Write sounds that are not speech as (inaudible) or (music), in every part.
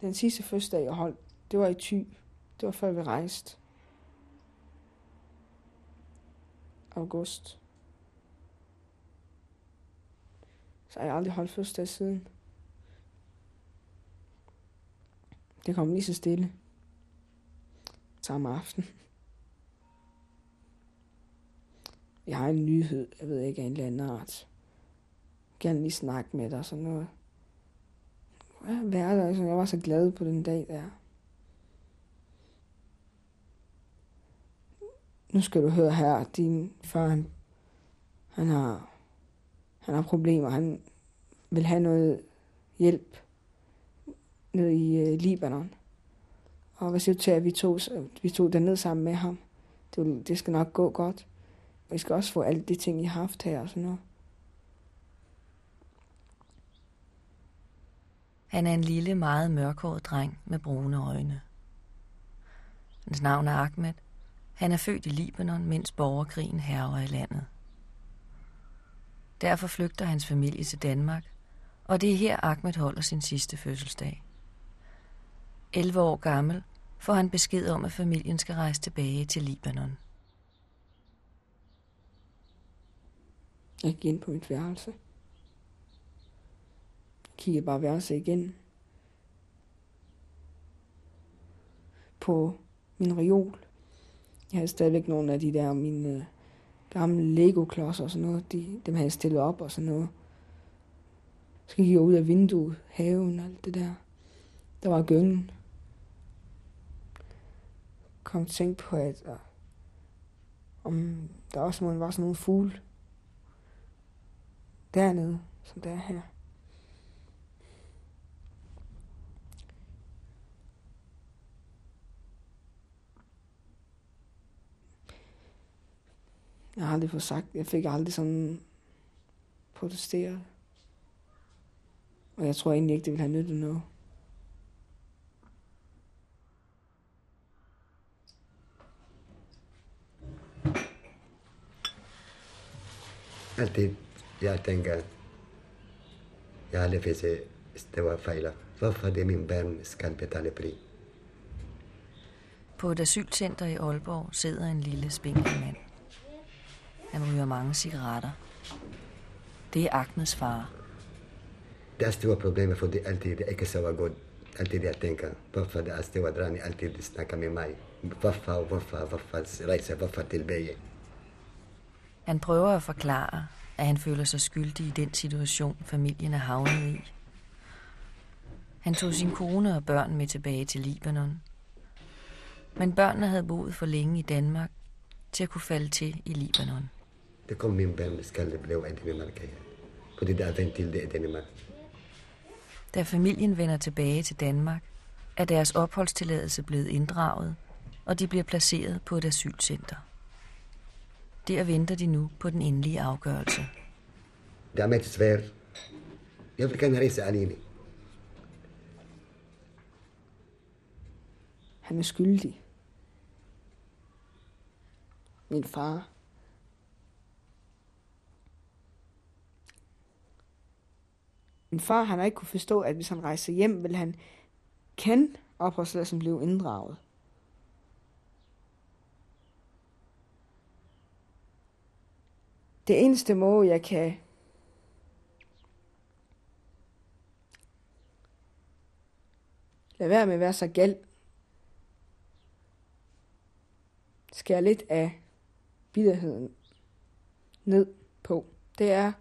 Den sidste fødselsdag, jeg holdt, det var i Thy. Det var før vi rejste. August. Så har jeg aldrig holdt fødselsdag siden. Det kom lige så stille. Samme aften. Jeg har en nyhed, jeg ved ikke, af en eller anden art. Jeg kan lige snakke med dig og sådan noget. Hvad er så Jeg var så glad på den dag der. Nu skal du høre her, din far, han, han har, han har problemer. Han vil have noget hjælp ned i øh, Libanon. Og hvad siger du til, at vi tog, vi tog ned sammen med ham? Det, det skal nok gå godt. Vi skal også få alle de ting, I har haft her og sådan noget. Han er en lille, meget mørkhåret dreng med brune øjne. Hans navn er Ahmed. Han er født i Libanon, mens borgerkrigen herrer i landet. Derfor flygter hans familie til Danmark, og det er her Ahmed holder sin sidste fødselsdag. 11 år gammel får han besked om, at familien skal rejse tilbage til Libanon. Jeg gik ind på mit værelse kigger bare værelset igen. På min reol. Jeg havde stadigvæk nogle af de der mine øh, gamle Lego-klodser og sådan noget. De, dem havde jeg stillet op og sådan noget. Så gik jeg ud af vinduet, haven og alt det der. Der var gyngen. Kom tænk på, at og, om der også må var sådan nogle fugle dernede, som der er her. Jeg har aldrig fået sagt, jeg fik aldrig sådan protesteret. Og jeg tror egentlig ikke, det ville have nyttet noget. Altid jeg tænker, jeg har aldrig se store fejler. Hvorfor det min børn skal betale pris? På et asylcenter i Aalborg sidder en lille spinkel mand. Han ryger mange cigaretter. Det er Ahmeds far. Det er store problemer, for det altid det ikke så godt. Altid jeg tænker, hvorfor det er store drenge altid snakker med mig. Hvorfor, hvorfor, hvorfor rejse, hvorfor tilbage? Han prøver at forklare, at han føler sig skyldig i den situation, familien er havnet i. Han tog sin kone og børn med tilbage til Libanon. Men børnene havde boet for længe i Danmark til at kunne falde til i Libanon. Det kom min skal blive af Danmark. Fordi der er ventil det i Danmark. Da familien vender tilbage til Danmark, er deres opholdstilladelse blevet inddraget, og de bliver placeret på et asylcenter. Der venter de nu på den endelige afgørelse. Det er med svært. Jeg vil gerne rejse alene. Han er skyldig. Min far. Min far, han har ikke kunne forstå, at hvis han rejser hjem, vil han kan opholdstilladelsen blive inddraget. Det eneste måde, jeg kan lade være med at være så gal, skære lidt af bitterheden ned på, det er,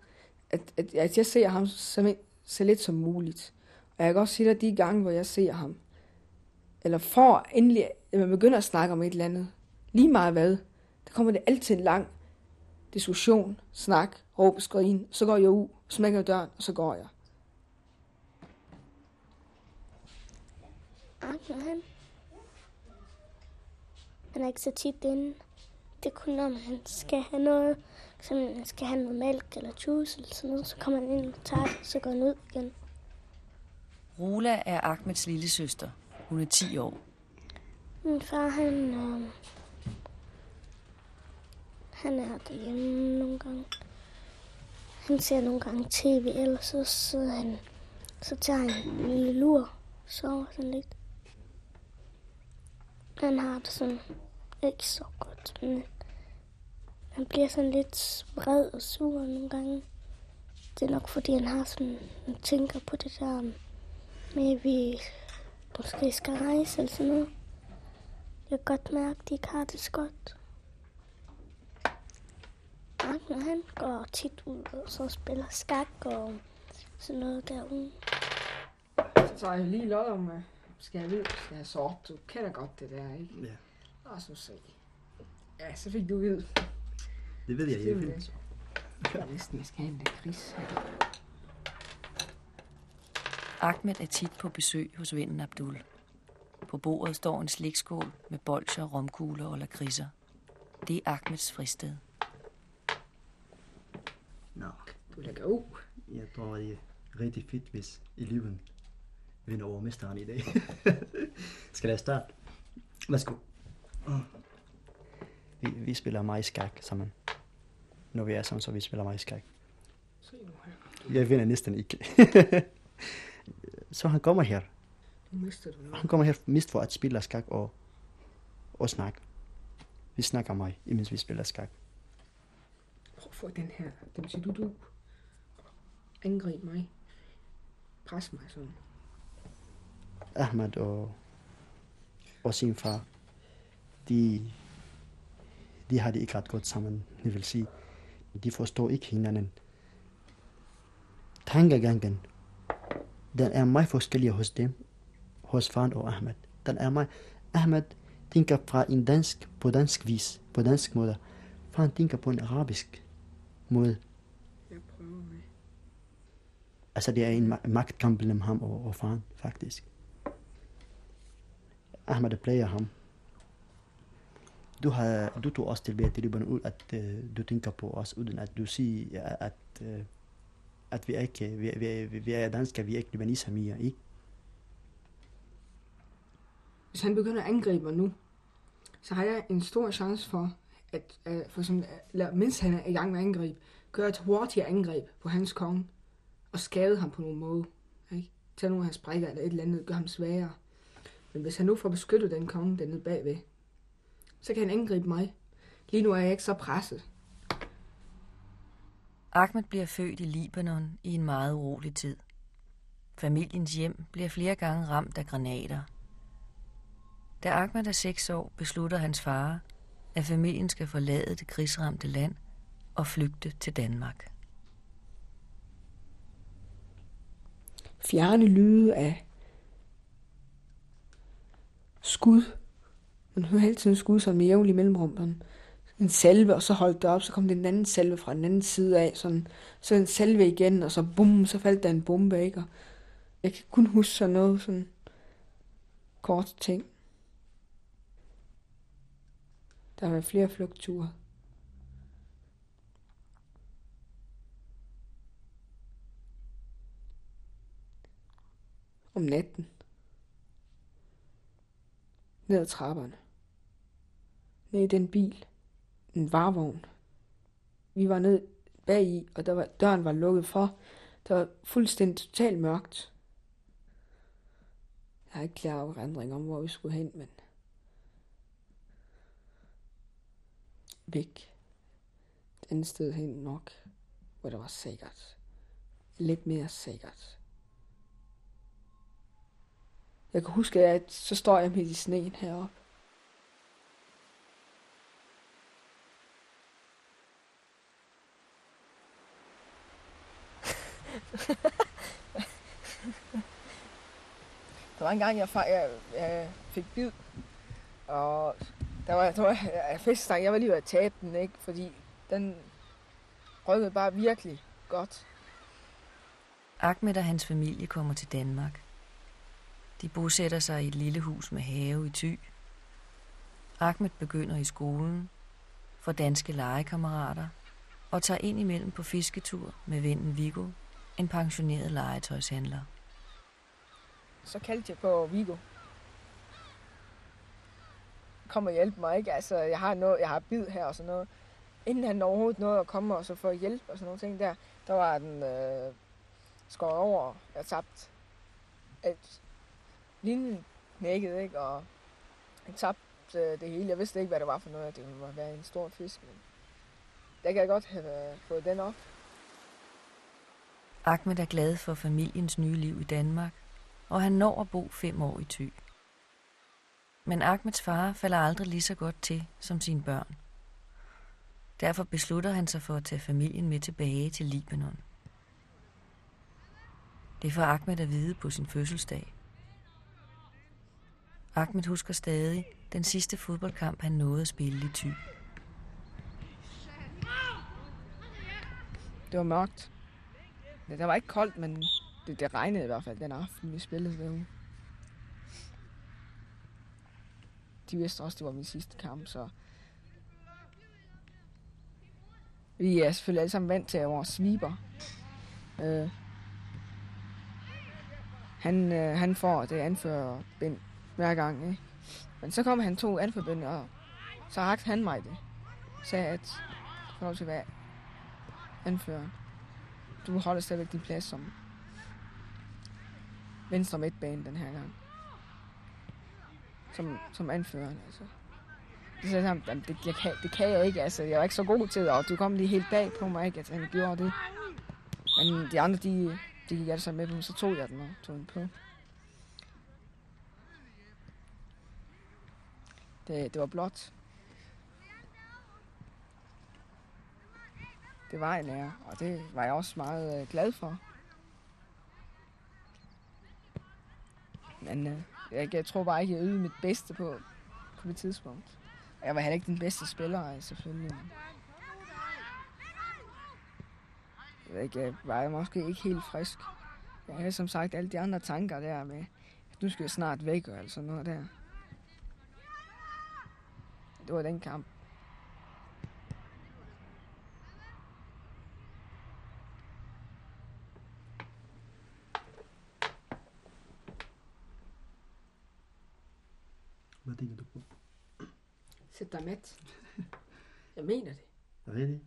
at, at, at jeg ser ham så, så lidt som muligt. Og jeg kan også sige dig, de gange, hvor jeg ser ham, eller får endelig, at man begynder at snakke om et eller andet, lige meget hvad, der kommer det altid en lang diskussion, snak, råb, skrin, så går jeg ud, smækker døren, og så går jeg. Agner han? Han er ikke så tit inde. Det er kun, når han skal have noget, så han skal have noget mælk eller juice eller sådan noget, så kommer han ind og tager det, så går han ud igen. Rula er Ahmeds lille søster. Hun er 10 år. Min far, han, øh, han er derhjemme nogle gange. Han ser nogle gange tv, eller så sidder han, så tager han en lille lur, sover sådan lidt. Han har det sådan ikke så godt, men han bliver sådan lidt vred og sur nogle gange. Det er nok fordi, han har sådan, han tænker på det der med, at vi måske skal rejse eller sådan noget. Jeg kan godt mærke, at de ikke har det så godt. Agner, han går tit ud og så spiller skak og sådan noget derude. Så tager jeg lige lod om, skal jeg ved, skal jeg sort. Du kender godt det der, ikke? Ja, Og så se. Ja, så fik du ved. Det ved jeg. Jeg finder så. Jeg er næsten, jeg skal have en lakrids. Ahmed er tit på besøg hos vennen Abdul. På bordet står en slikskål med bolcher, romkugler og lakridser. Det er Ahmeds fristed. Nå, Du lægger ud. jeg tror, det er rigtig fedt, hvis eleven vinder over mesteren i dag. (laughs) Skal jeg starte? Værsgo. Vi, vi spiller meget skak sammen. Når vi er sammen, så vi spiller meget skak. Jeg vinder næsten ikke. (laughs) så han kommer her. Han kommer her mest for at spille skak og, og snakke. Vi snakker meget, imens vi spiller skak. Prøv at få den her. Det betyder, du, du angreb mig. Pres mig sådan. Ahmad og, og sin far, de, de har det ikke ret godt sammen, jeg vil sige. De forstår ikke hinanden. Tankegangen, den er meget forskellig hos dem, hos faren og Ahmed. Den er meget, Ahmed tænker fra en dansk, på dansk vis, på dansk måde. Faren tænker på en arabisk måde. Jeg prøver med. Altså, det er en ma- magtkamp mellem ham og, og faren, faktisk. Ahmed plejer ham. Du, har, du tog os tilbage til Libanon, ud at uh, du tænker på os, uden at du siger, at, uh, at vi er ikke vi, vi, vi, er danskere, vi er ikke libaniser mere, ikke? Hvis han begynder at angribe mig nu, så har jeg en stor chance for, at, uh, for som, øh, eller, mens han er i gang med at angribe, gøre et hurtigt angreb på hans konge, og skade ham på nogen måde. Ikke? Tag nogle af hans brækker eller et eller andet, gør ham svagere. Men hvis han nu får beskyttet den konge dernede bagved, så kan han angribe mig. Lige nu er jeg ikke så presset. Ahmed bliver født i Libanon i en meget urolig tid. Familiens hjem bliver flere gange ramt af granater. Da Ahmed er seks år, beslutter hans far, at familien skal forlade det krigsramte land og flygte til Danmark. fjerne lyde af skud. Man hører hele tiden skud sådan med jævnlig mellemrum. Sådan en salve, og så holdt det op, så kom den anden salve fra den anden side af. Sådan, så en salve igen, og så bum, så faldt der en bombe, ikke? Og jeg kan kun huske sådan noget, sådan kort ting. Der har været flere flugtture. om natten. Ned ad trapperne. Ned i den bil. En varevogn. Vi var ned bag i, og der var, døren var lukket for. Der var fuldstændig totalt mørkt. Jeg har ikke klar erindring om, hvor vi skulle hen, men... Væk. Et andet sted hen nok, hvor der var sikkert. Lidt mere sikkert. Jeg kan huske, at så står jeg midt i sneen heroppe. Der var en gang, jeg, fa- jeg, jeg fik bid, og der var, der var jeg feststang, jeg var lige ved at tabe den, ikke? fordi den rykkede bare virkelig godt. Ahmed og hans familie kommer til Danmark. De bosætter sig i et lille hus med have i Thy. Ahmed begynder i skolen, får danske legekammerater og tager ind imellem på fisketur med vennen Viggo, en pensioneret legetøjshandler. Så kaldte jeg på Vigo. Kom og hjælp mig, ikke? Altså, jeg har, noget, jeg har bid her og sådan noget. Inden han overhovedet nåede at komme og så få hjælp og sådan nogle ting der, der var den øh, skåret over. Jeg tabt et Linjen knækkede, ikke? Og jeg tabte øh, det hele. Jeg vidste ikke, hvad det var for noget. Det var være en stor fisk. Men der kan jeg godt have øh, fået den op. Ahmed er glad for familiens nye liv i Danmark, og han når at bo fem år i Thy. Men Ahmeds far falder aldrig lige så godt til som sine børn. Derfor beslutter han sig for at tage familien med tilbage til Libanon. Det får Ahmed at vide på sin fødselsdag. Ahmed husker stadig den sidste fodboldkamp, han nåede at spille i Thy. Det var mørkt. Det, der var ikke koldt, men det, det regnede i hvert fald den aften, vi spillede derude. De vidste også, det var min sidste kamp, så... Vi er selvfølgelig alle sammen vant til at vores sweeper. Øh, han, øh, han får det anførerbind hver gang, ikke? Men så kom han to anførbind, og så rakte han mig det. Sagde, at jeg får lov til at være anfører. Du holder stadigvæk din plads som venstre midtbane den her gang. Som, som anfører, altså. Så sagde han, "Jamen, det, jeg kan, det kan jeg ikke, altså. Jeg var ikke så god til det, og du kom lige helt bag på mig, ikke, at han gjorde det. Men de andre, de, de gik altså med på mig, så tog jeg den og tog den på. Det, det var blot. Det var en ære, og det var jeg også meget øh, glad for. Men øh, jeg, jeg tror bare ikke, jeg ydede mit bedste på, på det tidspunkt. Og Jeg var heller ikke den bedste spiller, øh, selvfølgelig. Jeg, ved ikke, jeg var måske ikke helt frisk. Jeg havde som sagt alle de andre tanker der med, at nu skal jeg snart væk og alt sådan noget der. Det var den kamp. Hvad tænker du på? Sæt dig mat. Jeg mener det. Rigtig?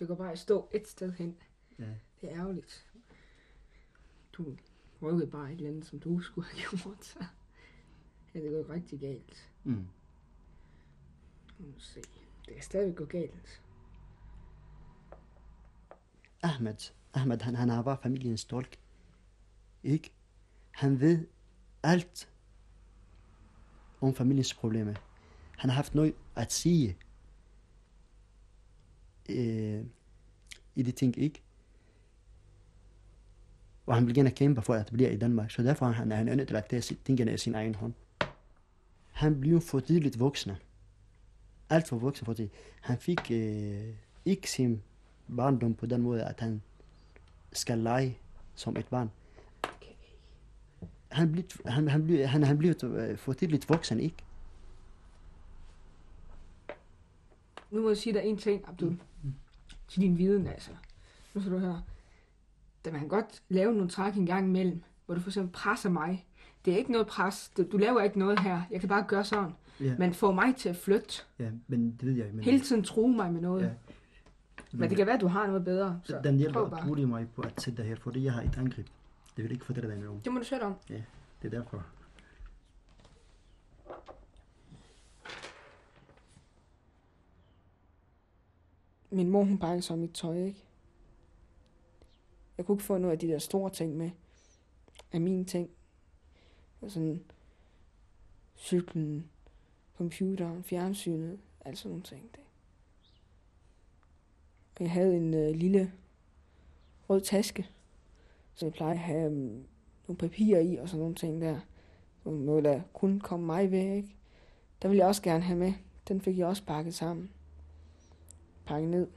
Du kan bare stå et sted hen. Ja. Det er ærgerligt. Du rykkede bare et eller andet, som du skulle have (laughs) gjort. Så ja, det går rigtig galt. Mm. Nu se. Det kan stadig gå galt. Ahmed, Ahmed han, han har bare familiens tolk. Ikke? Han ved alt om familiens problemer. Han har haft noget at sige øh, i de ting, ikke? Og han vil gerne kæmpe for, at blive i Danmark. Så derfor han, er han nødt til at tage tingene i sin egen hånd. Han blev for tidligt voksne. Alt for voksen for. Han fik øh, ikke sin barndom på den måde, at han skal lege som et barn. Han blev, han, han blev, han, han blev øh, for tidligt voksen, ikke? Nu må jeg sige dig en ting, Abdul. Til din viden, altså. Nu skal du høre. Der man kan godt lave nogle træk en gang imellem, hvor du for eksempel presser mig. Det er ikke noget pres. Du, du laver ikke noget her. Jeg kan bare gøre sådan. Ja, Men få mig til at flytte. ja men det ved jeg. Men, Hele tiden true mig med noget. Ja. Men det kan være, at du har noget bedre. Så den hjælper bare. utrolig mig på at sætte dig her, fordi jeg har et angreb. Det vil ikke fortælle dig noget. Det må du sætte om. Det er derfor. Min mor, hun pakkede så mit tøj, ikke? Jeg kunne ikke få noget af de der store ting med. Af mine ting. Og sådan cyklen, computeren, fjernsynet, alt sådan nogle ting. Det. Og jeg havde en øh, lille rød taske, så jeg plejer at have um, nogle papirer i og sådan nogle ting der. Sådan Noget, der kun kom mig ved, ikke? Der ville jeg også gerne have med. Den fik jeg også pakket sammen Pakket ned.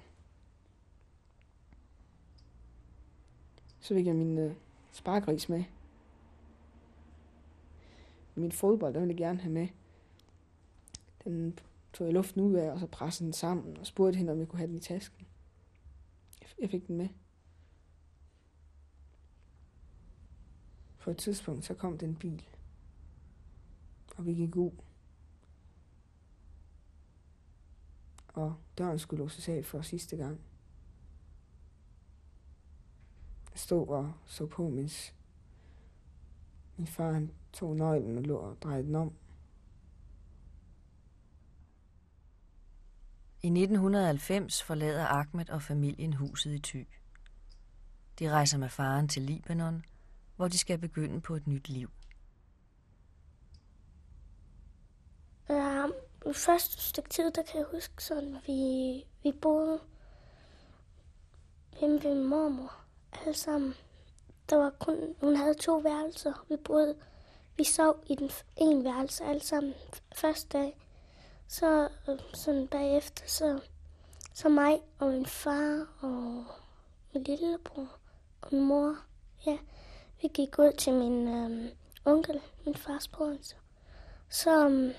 Så fik jeg min øh, spargris med. Min fodbold, den ville jeg gerne have med. Den tog jeg luften ud af, og så pressede den sammen, og spurgte hende, om jeg kunne have den i tasken. Jeg Jeg fik den med. På et tidspunkt, så kom den bil. Og vi gik ud. og døren skulle låses af for sidste gang. Jeg stod og så på, mens min far han tog nøglen og lå og drejede den om. I 1990 forlader Ahmed og familien huset i Thy. De rejser med faren til Libanon, hvor de skal begynde på et nyt liv. Ja, det første stykke tid, der kan jeg huske sådan, vi, vi boede hjemme ved min mormor, alle sammen. Der var kun, hun havde to værelser. Vi boede, vi sov i den ene en værelse alle sammen første dag. Så øh, sådan bagefter, så, så mig og min far og min lillebror og min mor, ja, vi gik ud til min øh, onkel, min fars bror. altså. Så, øhm,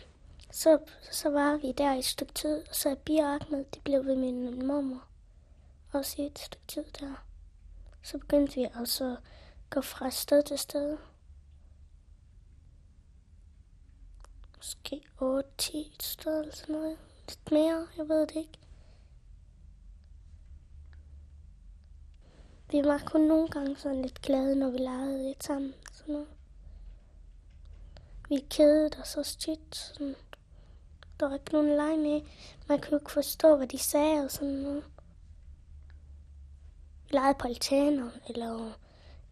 så, så var vi der i et stykke tid, og så Bia og Ahmed, de blev ved min, mormor. Også i et stykke tid der. Så begyndte vi altså at gå fra sted til sted. Måske 8-10 sted eller sådan noget. Lidt mere, jeg ved det ikke. Vi var kun nogle gange sådan lidt glade, når vi legede lidt sammen. Sådan noget. Vi kedede os også tit. Sådan. Der var ikke nogen leg med. Man kunne ikke forstå, hvad de sagde og sådan noget. Vi legede på altaner eller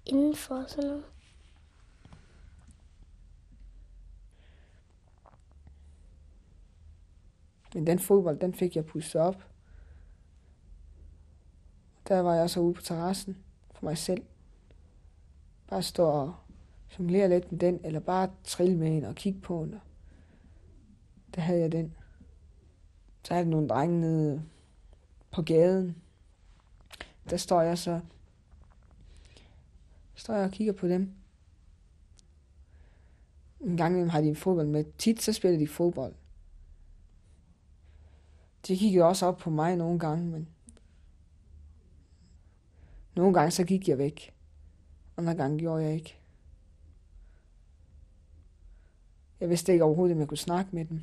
indenfor og sådan noget. Men den fodbold, den fik jeg pusset op. Der var jeg så ude på terrassen for mig selv. Bare stå og jonglere lidt med den, eller bare trille med en og kigge på den. Der havde jeg den. Så er der nogle drenge nede på gaden. Der står jeg så står jeg og kigger på dem. En gang imellem har de en fodbold med. Tit så spiller de fodbold. De kiggede også op på mig nogle gange, men nogle gange så gik jeg væk. Andre gange gjorde jeg ikke. Jeg vidste ikke overhovedet, om jeg kunne snakke med dem.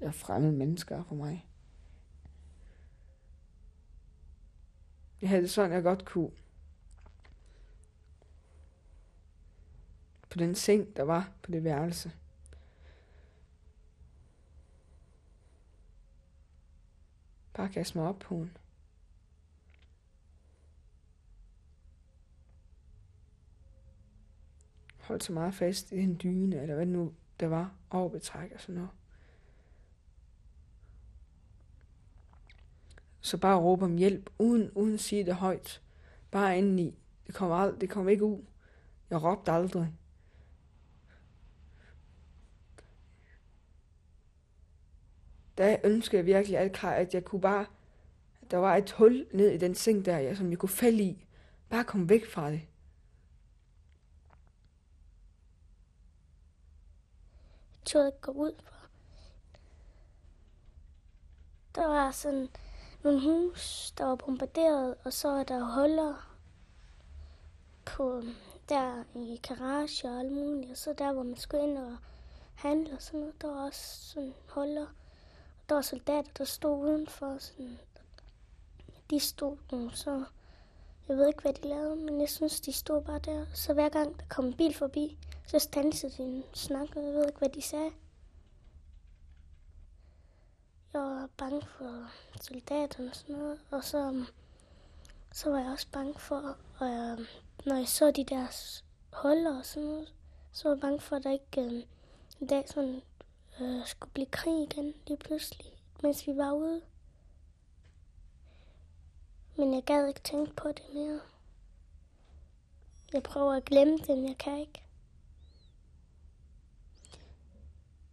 Jeg er fremmede mennesker for mig. Jeg havde det sådan, jeg godt kunne. På den seng, der var på det værelse. Bare kaste mig op på hende. Holdt så meget fast i en dyne, eller hvad det nu der var, overbetræk og sådan noget. Så bare råbe om hjælp, uden, uden at sige det højt. Bare indeni. Det kom, ald- det kom ikke ud. Jeg råbte aldrig. Der ønskede jeg virkelig, at, at jeg kunne bare... At der var et hul ned i den seng der, jeg, som jeg kunne falde i. Bare komme væk fra det. Jeg turde gå ud på. Der var sådan nogle hus, der var bombarderet, og så er der huller på der i garage og alt muligt. Og så der, hvor man skulle ind og handle og sådan noget, der var også sådan huller. Der var soldater, der stod udenfor. Sådan. De stod nu, så jeg ved ikke, hvad de lavede, men jeg synes, de stod bare der. Så hver gang der kom en bil forbi, så stansede de og snakkede. Jeg ved ikke, hvad de sagde. Jeg var bange for soldaterne og sådan noget. Og så, um, så var jeg også bange for, øh, når jeg så de der huller og sådan noget, så var jeg bange for, at der ikke øh, en dag sådan, øh, skulle blive krig igen lige pludselig, mens vi var ude. Men jeg gad ikke tænke på det mere. Jeg prøver at glemme det, men jeg kan ikke.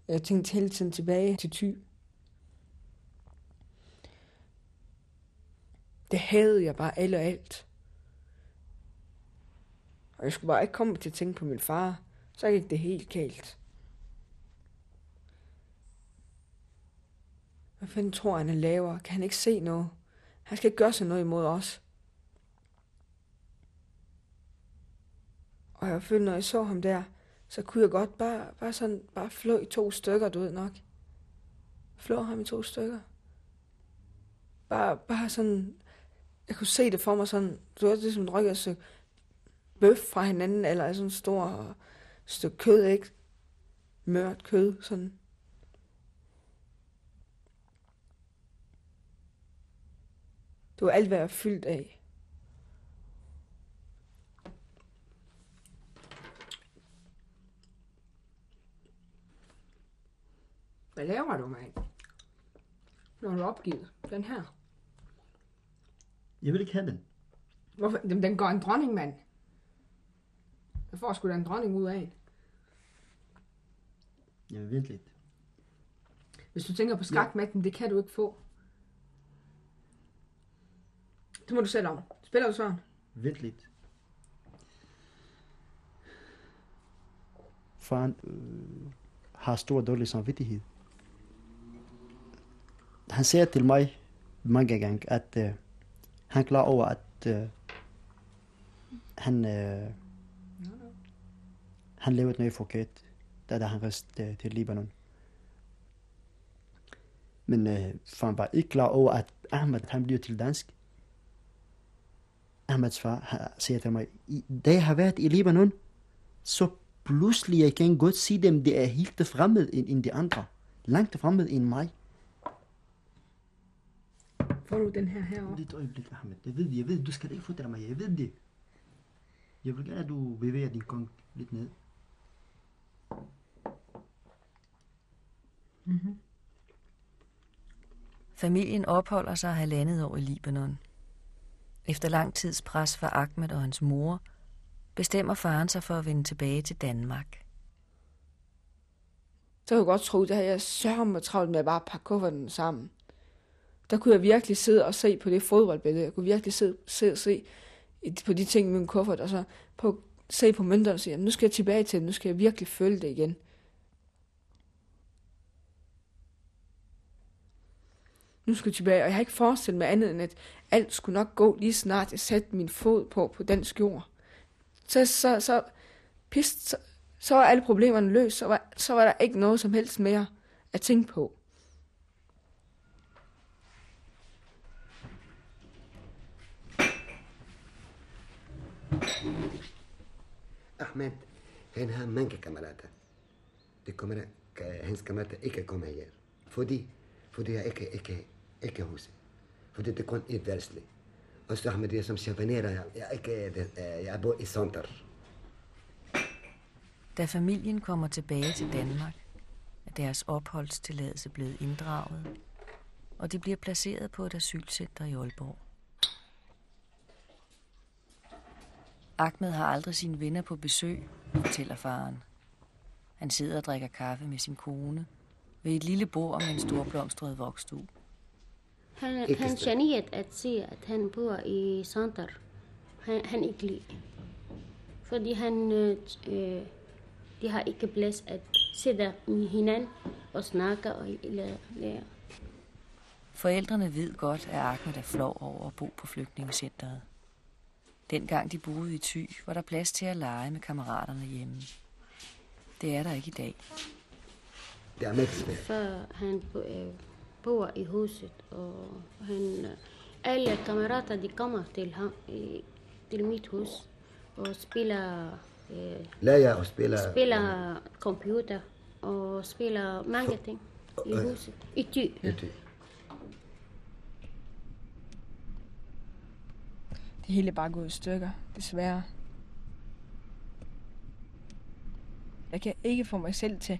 Jeg tænkte hele tiden tilbage til ty. Det havde jeg bare alt og alt. Og jeg skulle bare ikke komme til at tænke på min far. Så gik det helt galt. Hvad fanden tror han, han laver? Kan han ikke se noget? Han skal ikke gøre sig noget imod os. Og jeg følte, når jeg så ham der, så kunne jeg godt bare, bare sådan, bare flå i to stykker, du ved nok. Flå ham i to stykker. Bare, bare sådan jeg kunne se det for mig sådan, du ved, det rykker et stykke bøf fra hinanden, eller sådan en stor stykke kød, ikke? Mørt kød, sådan. Det var alt, hvad jeg var fyldt af. Hvad laver du, mand? Når du er opgivet. Den her. Jeg vil ikke have den. Hvorfor? Jamen, den går en dronning, mand. Jeg får sgu da en dronning ud af en. Jamen vent lidt. Hvis du tænker på skakmatten, det kan du ikke få. Det må du selv om. Spiller du sådan? Vent lidt. Faren øh, har stor dårlig samvittighed. Han siger til mig mange gange, at øh, han er klar over, at øh, han, øh, han lavede noget forkert, da, da han rejste øh, til Libanon. Men øh, faren var ikke klar over, at Ahmed han bliver til dansk. Ahmeds far har- siger til mig, "I- da jeg har været i Libanon, så pludselig jeg kan godt se dem, det er helt fremmed end, end de andre. Langt fremmed end mig. Får du den her herovre? Lidt øjeblik, Ahmed. Jeg ved det, jeg ved det. Du skal ikke fortælle mig, jeg ved det. Jeg vil gerne, at du bevæger din kong lidt ned. Familien opholder sig halvandet år i Libanon. Efter lang tids pres fra Ahmed og hans mor, bestemmer faren sig for at vende tilbage til Danmark. Så kunne jeg godt tro, at jeg sørger mig travlt med at bare pakke kufferten sammen. Der kunne jeg virkelig sidde og se på det fodboldbillede. Jeg kunne virkelig sidde, sidde og se på de ting i min kuffert, og så på, se på mønterne og sige, nu skal jeg tilbage til det, nu skal jeg virkelig føle det igen. Nu skal jeg tilbage, og jeg har ikke forestillet mig andet end, at alt skulle nok gå lige snart jeg satte min fod på, på dansk jord. Så, så, så, pist, så, så var alle problemerne løst, så var, så var der ikke noget som helst mere at tænke på. Ahmed, han har mange kammerater. De kommer, hans kammerater ikke kommer her. Fordi, fordi jeg ikke, ikke, ikke huset. Fordi det kon et værelse. Og så Ahmed, jeg som chavanerer, jeg, jeg, ikke, jeg bor i center. Da familien kommer tilbage til Danmark, er deres opholdstilladelse blevet inddraget, og de bliver placeret på et asylcenter i Aalborg. Ahmed har aldrig sine venner på besøg, fortæller faren. Han sidder og drikker kaffe med sin kone ved et lille bord med en stor blomstret vokstue. Han, han se, at han bor i Sander. Han, han ikke lide. Fordi han, øh, øh, de har ikke plads at sidde med hinanden og snakke og lære. lære. Forældrene ved godt, at Ahmed er flov over at bo på flygtningecenteret. Dengang de boede i Thy, var der plads til at lege med kammeraterne hjemme. Det er der ikke i dag. Det er med Før han øh, bor i huset, og han, alle kammerater de kommer til, ham, øh, til mit hus og spiller, øh, Lærer og spiller. spiller computer og spiller mange ting i huset. I Thy. Ute. Det hele er bare gået i stykker, desværre. Jeg kan ikke få mig selv til,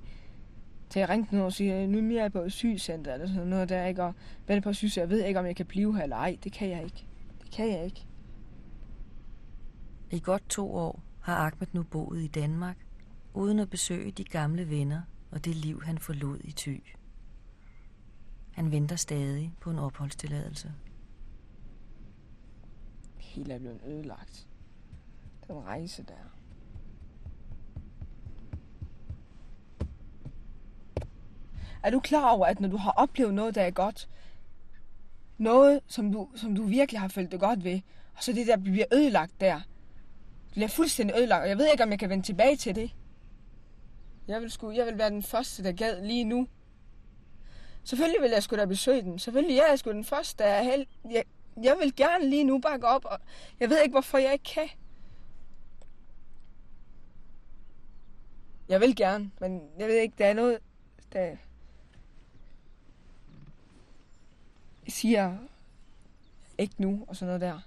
at ringe til nogen og sige, nu er jeg på et sygecenter eller sådan noget der, ikke? Og vente på syg, jeg ved ikke, om jeg kan blive her eller ej. Det kan jeg ikke. Det kan jeg ikke. I godt to år har Ahmed nu boet i Danmark, uden at besøge de gamle venner og det liv, han forlod i Thy. Han venter stadig på en opholdstilladelse. Hele er blevet ødelagt. Den rejse der. Er du klar over, at når du har oplevet noget, der er godt, noget, som du, som du virkelig har følt det godt ved, og så det der bliver ødelagt der, det bliver fuldstændig ødelagt, og jeg ved ikke, om jeg kan vende tilbage til det. Jeg vil, sgu, jeg vil være den første, der gad lige nu. Selvfølgelig vil jeg sgu da besøge den. Selvfølgelig jeg er jeg sgu den første, der er held... Jeg, jeg vil gerne lige nu bare gå op, og jeg ved ikke, hvorfor jeg ikke kan. Jeg vil gerne, men jeg ved ikke, der er noget, der siger ikke nu, og sådan noget der.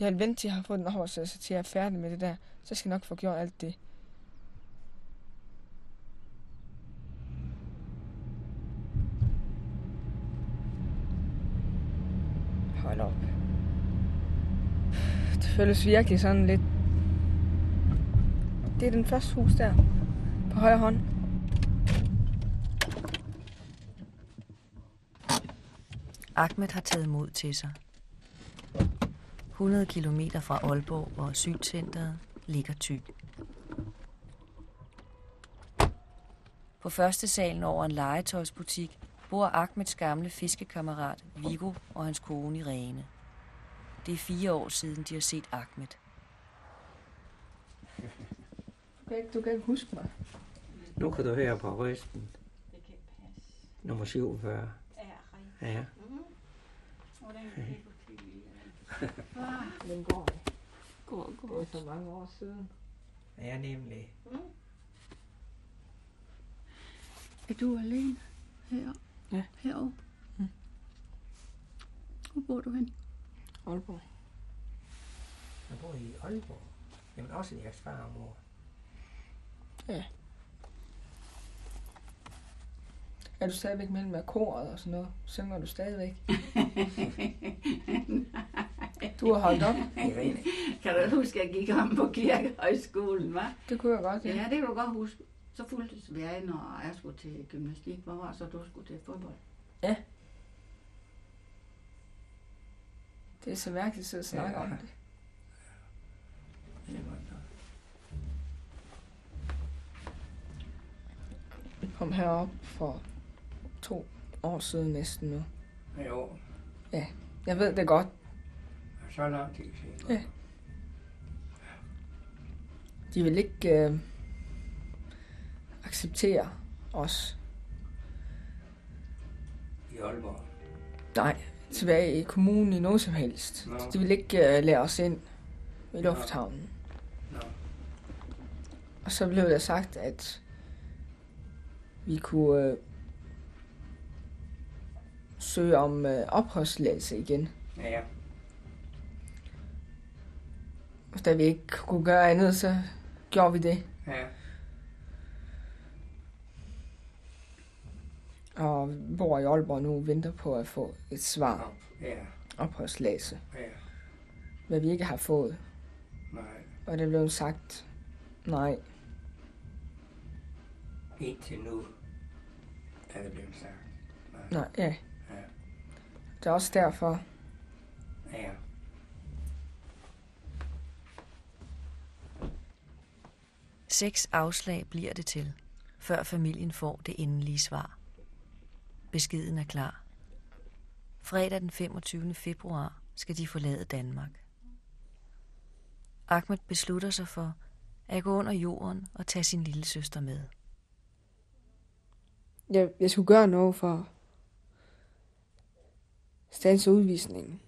Jeg vil vente til jeg har fået den oversættelse, til jeg er færdig med det der. Så skal jeg nok få gjort alt det. Hold op. Det føles virkelig sådan lidt... Det er den første hus der. På højre hånd. Ahmed har taget mod til sig. 100 km fra Aalborg og asylcentret ligger Thy. På første salen over en legetøjsbutik bor Ahmeds gamle fiskekammerat Viggo og hans kone Irene. Det er fire år siden, de har set Ahmed. Du kan ikke, du kan ikke huske mig. Nu kan du høre på røsten. Nummer 47. Ja. Den går. Går, går. Det er så mange år siden. Ja, nemlig. Er du alene her? Ja. Herovre? Mm. Hvor bor du hen? Aalborg. Jeg bor i Aalborg. Jamen også i jeres far og mor. Er du stadigvæk mellem af koret og sådan noget? Synger du stadigvæk? (laughs) Du har holdt op. Kan du huske, at jeg gik om på kirkehøjskolen, hva'? Det kunne jeg godt, ja. Ja, det kan du godt huske. Så fulgtes vi af, når jeg skulle til gymnastik. Hvor var så, du skulle til fodbold? Det er så mærkeligt at snakke Ja. om det. Det er godt nok. Jeg kom herop for to år siden næsten nu. Jo, Jeg ved det godt. så lang tid siden. Ja. De vil ikke øh, acceptere os. I Aalborg. Nej, tilbage i kommunen i noget som helst. Nå. De vil ikke øh, lære os ind i lufthavnen. Nå. Og så blev der sagt, at vi kunne øh, søge om øh, opholdstilladelse igen. Ja, Og da vi ikke kunne gøre andet, så gjorde vi det. ja. Og bor i Aalborg nu og venter på at få et svar. Ja, opholdstilladelse, ja. hvad vi ikke har fået. Nej. Og det blev sagt, nej, Indtil nu er det blevet sagt. Nej. nej, ja. Det er også derfor, Ja. Seks afslag bliver det til, før familien får det endelige svar. Beskeden er klar. Fredag den 25. februar skal de forlade Danmark. Ahmed beslutter sig for at gå under jorden og tage sin lille søster med. jeg, jeg skulle gøre noget for standse udvisningen.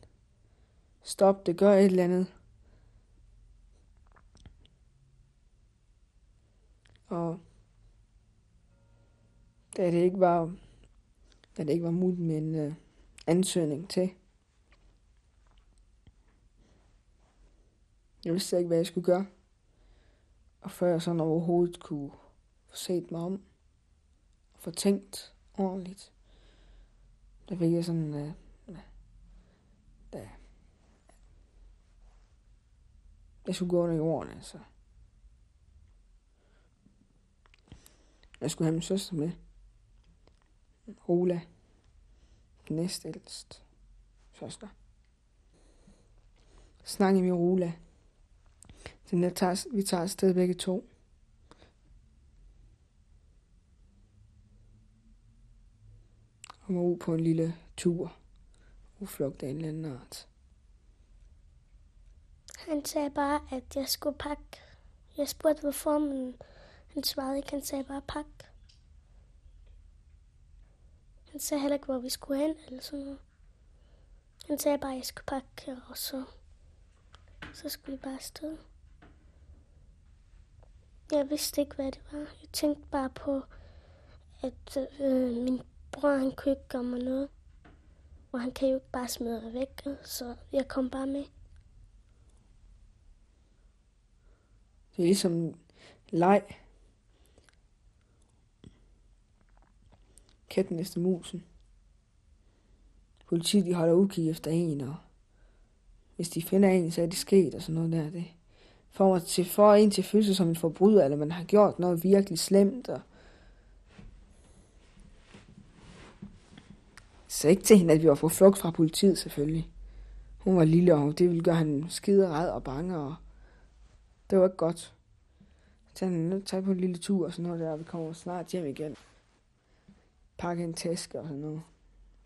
Stop det, gør et eller andet. Og da det ikke var, da det ikke var muligt med en uh, ansøgning til. Jeg vidste ikke, hvad jeg skulle gøre. Og før jeg sådan overhovedet kunne få set mig om og få tænkt ordentligt, der fik jeg sådan, uh, da jeg skulle gå under jorden, altså. Jeg skulle have min søster med. Ola. Den næstældst søster. Snakke med Ola. Den der tager, vi tager afsted begge to. Og ud på en lille tur. Uflugt af en eller anden art. Han sagde bare, at jeg skulle pakke. Jeg spurgte, hvorfor, men han svarede ikke. Han sagde bare, pak. Han sagde heller ikke, hvor vi skulle hen, eller sådan noget. Han sagde bare, at jeg skulle pakke, og så, så skulle vi bare afsted. Jeg vidste ikke, hvad det var. Jeg tænkte bare på, at øh, min bror, han kunne ikke gøre mig noget. Og han kan jo ikke bare smide mig væk, så jeg kom bare med. Det er ligesom leg. Katten efter musen. Politiet de holder udkig efter en, og hvis de finder en, så er det sket og sådan noget der. Det får, til, for en til følelse som en forbryder, eller man har gjort noget virkelig slemt. Og så ikke til hende, at vi var på flugt fra politiet selvfølgelig. Hun var lille, og det ville gøre han skide red og bange, og det var ikke godt. Så han nødt til på en lille tur og sådan noget der, og vi kommer snart hjem igen. Pakke en taske og sådan noget.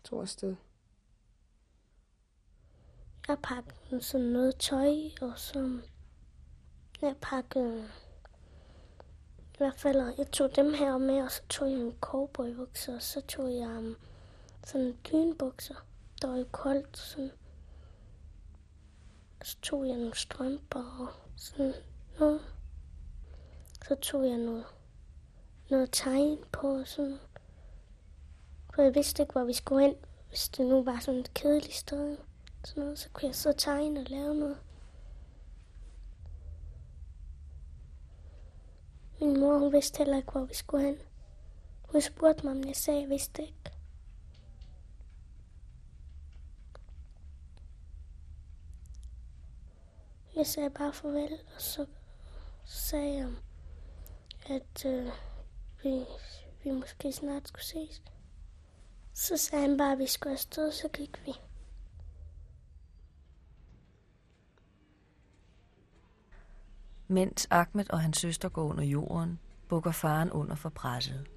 To afsted. Jeg pakkede sådan noget tøj, og så jeg pakkede i hvert fald, jeg tog dem her med, og så tog jeg en cowboybukser, og så tog jeg um, sådan dynbukser, der var jo koldt, sådan. Så tog jeg nogle strømper og sådan noget. Så tog jeg noget, noget tegn på og sådan For jeg vidste ikke, hvor vi skulle hen, hvis det nu var sådan et kedeligt sted. Sådan noget, så kunne jeg så tegne og lave noget. Min mor, hun vidste heller ikke, hvor vi skulle hen. Hun spurgte mig, men jeg sagde, at jeg vidste ikke. Jeg sagde bare farvel, og så, sagde jeg, at øh, vi, vi måske snart skulle ses. Så sagde han bare, at vi skulle afsted, så gik vi. Mens Ahmed og hans søster går under jorden, bukker faren under for presset.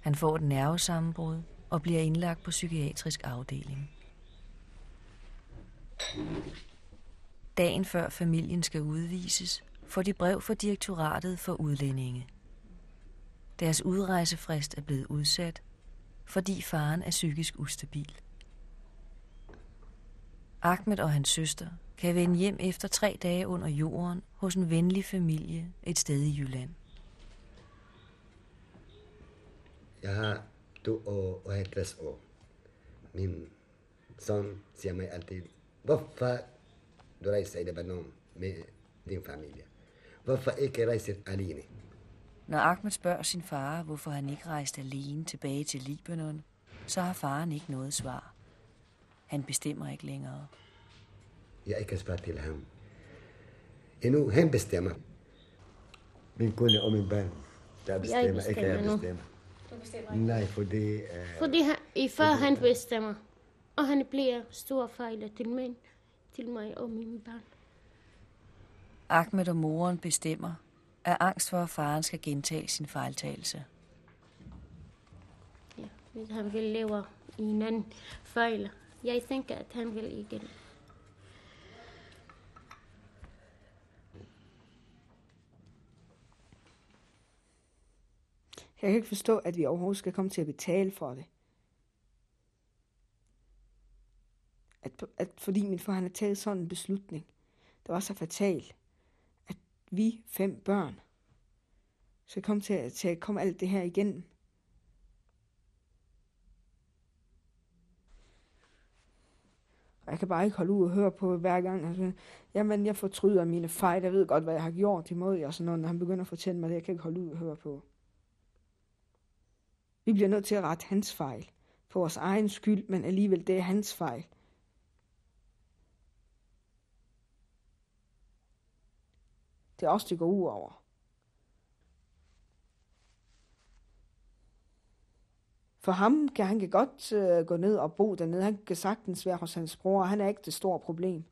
Han får et nervesammenbrud og bliver indlagt på psykiatrisk afdeling. Dagen før familien skal udvises, får de brev fra direktoratet for udlændinge. Deres udrejsefrist er blevet udsat, fordi faren er psykisk ustabil. Ahmed og hans søster kan vende hjem efter tre dage under jorden hos en venlig familie et sted i Jylland. Jeg har to år og 50 år. Min søn siger mig altid, hvorfor du rejser i Libanon med din familie? Hvorfor ikke rejse alene? Når Ahmed spørger sin far, hvorfor han ikke rejste alene tilbage til Libanon, så har faren ikke noget svar. Han bestemmer ikke længere. Jeg ikke spørge til ham. Endnu han bestemmer. Min kone og min barn, der bestemmer, ikke jeg bestemmer bestemmer. Nej, fordi... Uh, Fordi han, i før han bestemmer, og han bliver stor fejl til mig, til mig og mine børn. Ahmed og moren bestemmer, af angst for, at faren skal gentage sin fejltagelse. Ja, hvis han vil leve i en anden fejl. Jeg tænker, at han vil igen. Jeg kan ikke forstå, at vi overhovedet skal komme til at betale for det. At, at fordi min far han har taget sådan en beslutning, der var så fatal, at vi fem børn skal komme til at, til at komme alt det her igen. Og jeg kan bare ikke holde ud og høre på hver gang. Altså, jamen, jeg fortryder mine fejl. Jeg ved godt, hvad jeg har gjort imod jer. Og sådan noget, når han begynder at fortælle mig det. Jeg kan ikke holde ud og høre på. Vi bliver nødt til at rette hans fejl. For vores egen skyld, men alligevel det er hans fejl. Det er os, det går ud over. For ham kan han kan godt øh, gå ned og bo dernede. Han kan sagtens være hos hans bror. Han er ikke det store problem.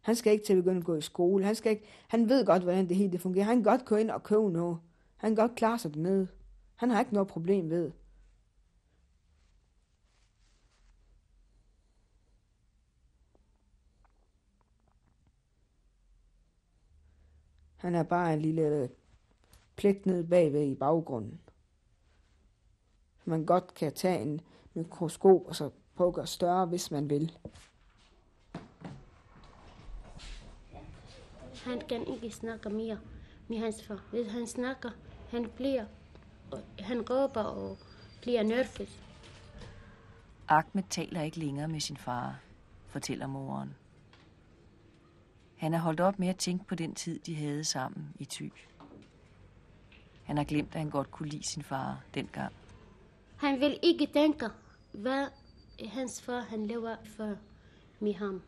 Han skal ikke til at begynde at gå i skole. Han, skal ikke, han ved godt, hvordan det hele det fungerer. Han kan godt gå ind og købe noget. Han kan godt klare sig dernede. Han har ikke noget problem ved. Han er bare en lille plet ned bagved i baggrunden. Man godt kan tage en mikroskop og så prøve at gøre større, hvis man vil. Han kan ikke snakke mere med hans far. Hvis han snakker, han bliver, han råber og bliver nervøs. Ahmed taler ikke længere med sin far, fortæller moren. Han er holdt op med at tænke på den tid, de havde sammen i Thy. Han har glemt, at han godt kunne lide sin far dengang. Han vil ikke tænke, hvad hans far han lever for med ham.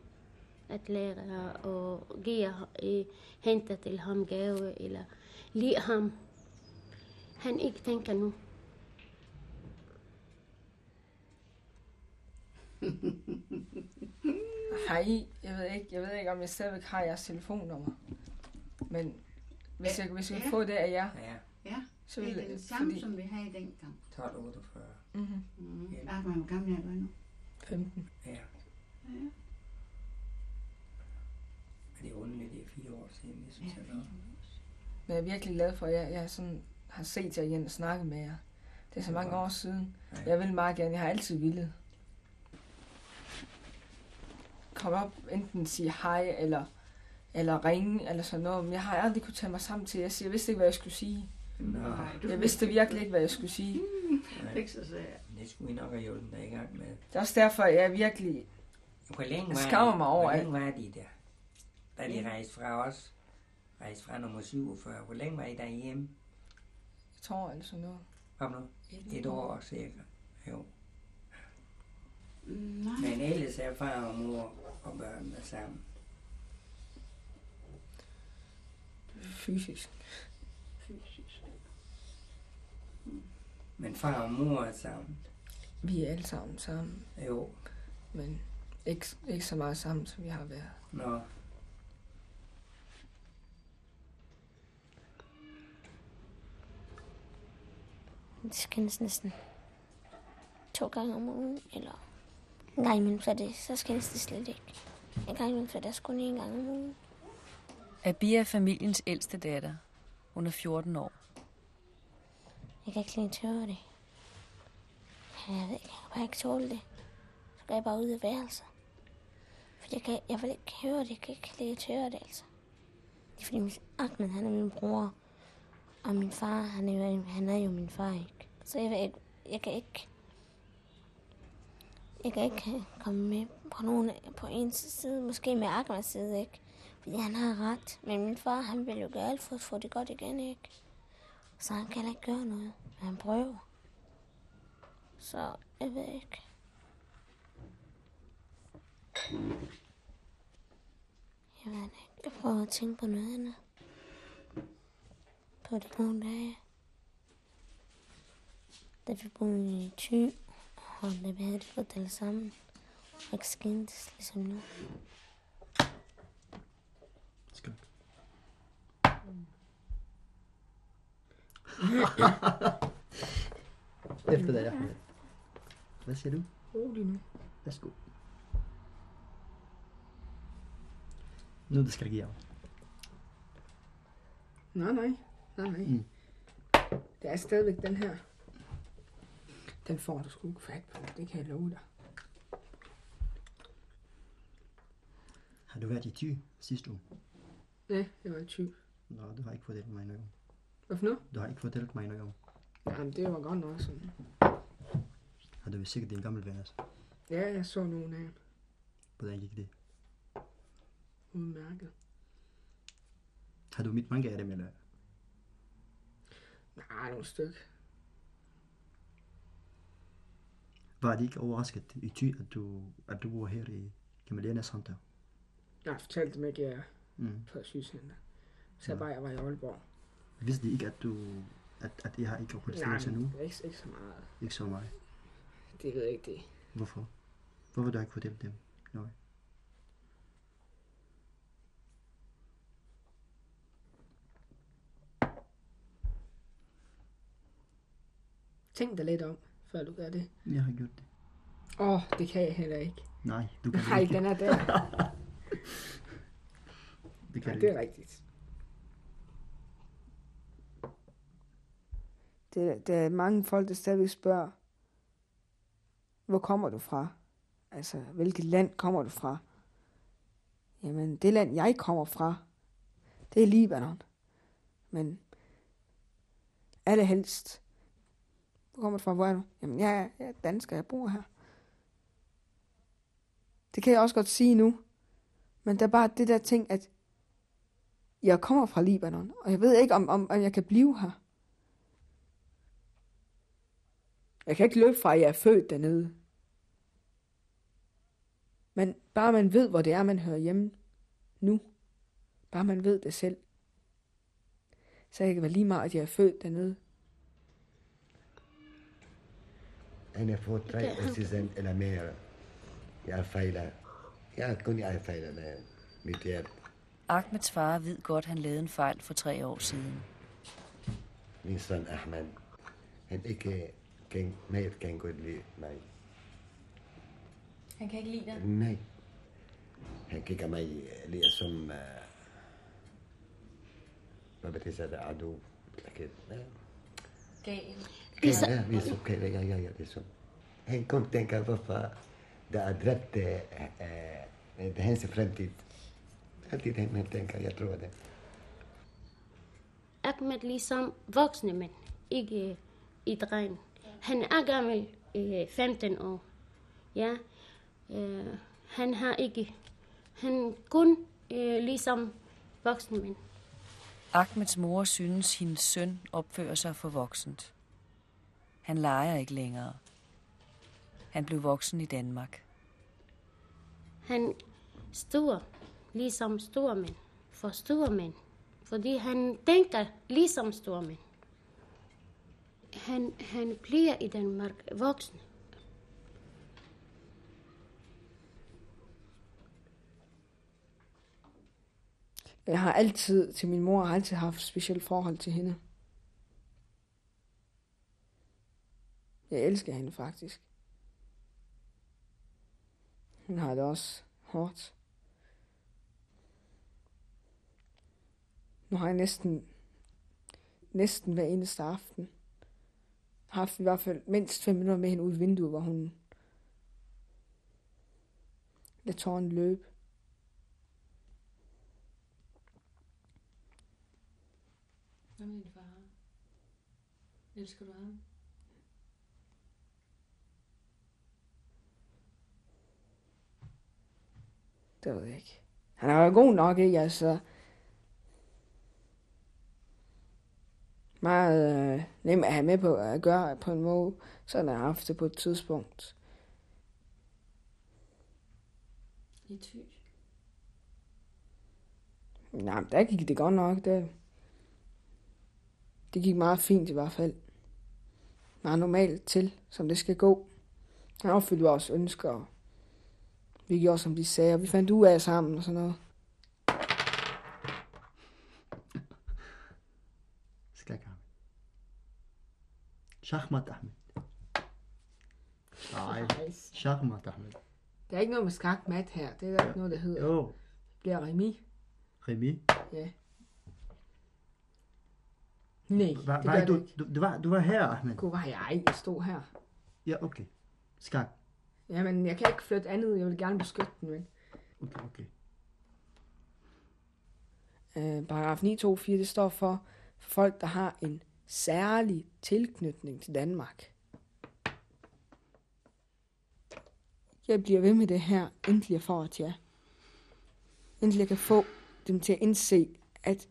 At lære og give, øh, hente til ham gave eller lide ham. Han ikke tænker nu. (laughs) Hej, jeg ved ikke, jeg ved ikke, om jeg stadigvæk har jeres telefonnummer. Men hvis jeg, hvis jeg kan få det af jer, Ja, Ja, så det vil er den samme, fordi, som vi havde dengang. 1248. mm-hmm, Mm. Ja. Ja. Ahmed, hvor gammel er du nu? 15. Ja. Men det er underligt, det er fire år siden, jeg synes, jeg nok. Men jeg er virkelig glad for, at jeg, jeg sådan har set jer igen og snakket med jer. Det er så mange år siden. Ja. Jeg vil meget gerne, jeg har altid villet. Kom op, enten sige hej, eller, eller ringe, eller sådan noget. Men jeg har aldrig kunne tage mig sammen til. Jeg, siger, jeg vidste ikke, hvad jeg skulle sige. Nå, Jeg vidste virkelig ikke, hvad jeg skulle sige. Så svært. det skulle vi nok have hjulpet dig i gang med. Det er også derfor, jeg virkelig... Hvor længe var skammer mig over Hvor længe var de der? Da de rejste fra os, rejste fra nummer 47. Hvor længe var I derhjemme? Jeg tror, eller sådan noget. Kom nu. Et år cirka. Jo. Nej. Men ellers er far og mor og børnene sammen. Fysisk. Fysisk. Men far og mor er sammen. Vi er alle sammen sammen. Jo. Men ikke, ikke så meget sammen, som vi har været. Nå. Det skændes næsten to gange om ugen, eller en gang imellem, så, er det, så skændes det slet ikke. En gang imellem, så er det kun en gang om ugen. Abia er familiens ældste datter. Hun er 14 år. Jeg kan ikke lide høre det. Jeg ved ikke, jeg kan bare ikke tåle det. Så går jeg bare ud af værelset. For jeg, kan, jeg vil ikke høre det, jeg kan ikke lide at høre det, altså. Det er fordi, min, Ahmed, han er min bror. Og min far, han er jo, han er jo min far, ikke? Så jeg, vil ikke, jeg kan ikke... Jeg kan ikke komme med på nogen på en side, måske med Ahmeds side, ikke? Fordi han har ret. Men min far, han vil jo gøre alt for at få det godt igen, ikke? Så han kan ikke gøre noget. Men han prøver. Så jeg ved ikke. Jeg ved ikke. Jeg prøver at tænke på noget andet. På de gode dage. Da vi boede i Thy, og havde det godt alle sammen. Og ikke skændtes ligesom nu. Skål. (laughs) Efter dig, Ahmed. Hvad siger du? Rolig nu. Værsgo. Nu det skal give Nej, nej. Nej, nej. Mm. Det er stadigvæk den her. Den får du sgu ikke fat på. Det kan jeg love dig. Har du været i Thy sidste uge? Ja, det var en tyv. Nå, du har ikke fortalt mig noget. Hvad for noget? Du har ikke fortalt mig noget. Jamen, det var godt nok sådan. Har du sikkert din gamle ven, altså? Ja, jeg så nogle af dem. Hvordan gik det? Udmærket. Har du mødt mange af dem, eller? Nej, nogle stykker. Var det ikke overrasket i Thy, at du, at du var her i Kamaliana Center? Jeg fortalte dem ikke, at jeg Mm. på sygecenter. Så jeg bare, jeg var i Aalborg. Vidste de ikke, at du at, at jeg har ikke opholdstilladelse nu? men ikke, ikke så meget. Ikke så meget. Det ved jeg ikke, det. Hvorfor? Hvorfor du ikke fortælle dem noget? Tænk dig lidt om, før du gør det. Jeg har gjort det. Åh, oh, det kan jeg heller ikke. Nej, du kan Nej, ikke. den er der. (laughs) Det kan du det ikke. er rigtigt. Det, der er mange folk, der stadigvæk spørger, hvor kommer du fra? Altså, hvilket land kommer du fra? Jamen, det land, jeg kommer fra, det er Libanon. Men allerhelst, hvor kommer du fra, hvor er du? Jamen, jeg er, jeg er dansker, jeg bor her. Det kan jeg også godt sige nu. Men der er bare det der ting, at jeg kommer fra Libanon, og jeg ved ikke, om, om, om jeg kan blive her. Jeg kan ikke løbe fra, at jeg er født dernede. Men bare man ved, hvor det er, man hører hjemme nu. Bare man ved det selv. Så jeg kan være lige meget, at jeg er født dernede. Eine vor drei Assisten eller mere. Jeg fejler. Jeg kun jeg fejler med mit hjerte. Ahmeds far ved godt, han lavede en fejl for tre år siden. Min søn Ahmed, han ikke kan, mere kan godt lide mig. Han kan ikke lide dig? Nej. Han kigger mig øh, lige som... Uh, hvad betyder det? Adu? Gal det er så, okay, ja, ja, ja, det er så. Han kom tænker, hvorfor der er dræbt uh, uh, hans fremtid. Altid han, han tænker, jeg tror det. Ahmed ligesom voksne mænd, ikke øh, i dreng. Han er gammel, øh, 15 år. Ja, øh, han har ikke, han kun øh, ligesom voksne mænd. Ahmeds mor synes, hendes søn opfører sig for voksent. Han leger ikke længere. Han blev voksen i Danmark. Han stor, ligesom store mænd, for store mænd. Fordi han tænker ligesom store mænd. Han, han bliver i Danmark voksen. Jeg har altid, til min mor, har altid haft et specielt forhold til hende. Jeg elsker hende faktisk. Hun har det også hårdt. Nu har jeg næsten, næsten hver eneste aften haft i hvert fald mindst fem minutter med hende ud i vinduet, hvor hun lader tårnen løbe. Hvad med din far? Elsker du ham? Det ved jeg ikke. Han er jo god nok, ikke? Altså, meget øh, nem at have med på at gøre på en måde, sådan har haft det på et tidspunkt. I ty. Nej, men der gik det godt nok. Det, det gik meget fint i hvert fald. Meget normalt til, som det skal gå. Han opfyldte vores ønsker, vi gjorde, som de sagde, og vi fandt ud af sammen og sådan noget. Skak Ahmed. Shahmat Ahmed. Nej, Shahmat Ahmed. Der er ikke noget med skak mat her. Det er der ikke noget, der hedder. Det Jo, bliver remis. Remy. Ja. Nej, Var, det var, du, det ikke. du, du, var, du var her, Ahmed. Gud, var jeg jeg stod her. Ja, okay. Skak. Jamen, jeg kan ikke flytte andet. Jeg vil gerne beskytte den, men... Okay, okay. Øh, paragraf 924, det står for, for folk, der har en særlig tilknytning til Danmark. Jeg bliver ved med det her, indtil jeg får et ja. Indtil jeg kan få dem til at indse, at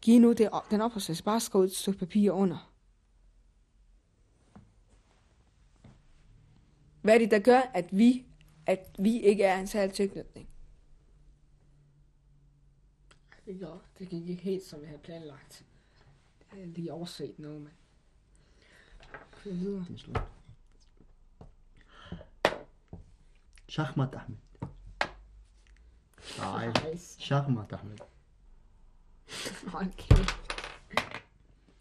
giv nu det, den opholdstilladelse. Bare skriv et stykke papir under. Hvad er det, der gør, at vi, at vi ikke er en særlig tilknytning? Det gik, det gik ikke helt, som jeg havde planlagt. Det havde jeg lige overset noget. Kør videre. Den er slut. Shahmat Ahmed. Nej, Shahmat Ahmed. (laughs) Kæft.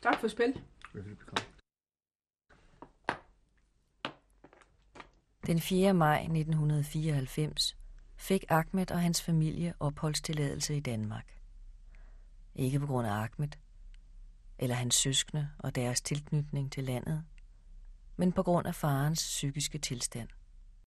Tak for spil. Velbekomme. Den 4. maj 1994 fik Ahmed og hans familie opholdstilladelse i Danmark. Ikke på grund af Ahmed, eller hans søskende og deres tilknytning til landet, men på grund af farens psykiske tilstand.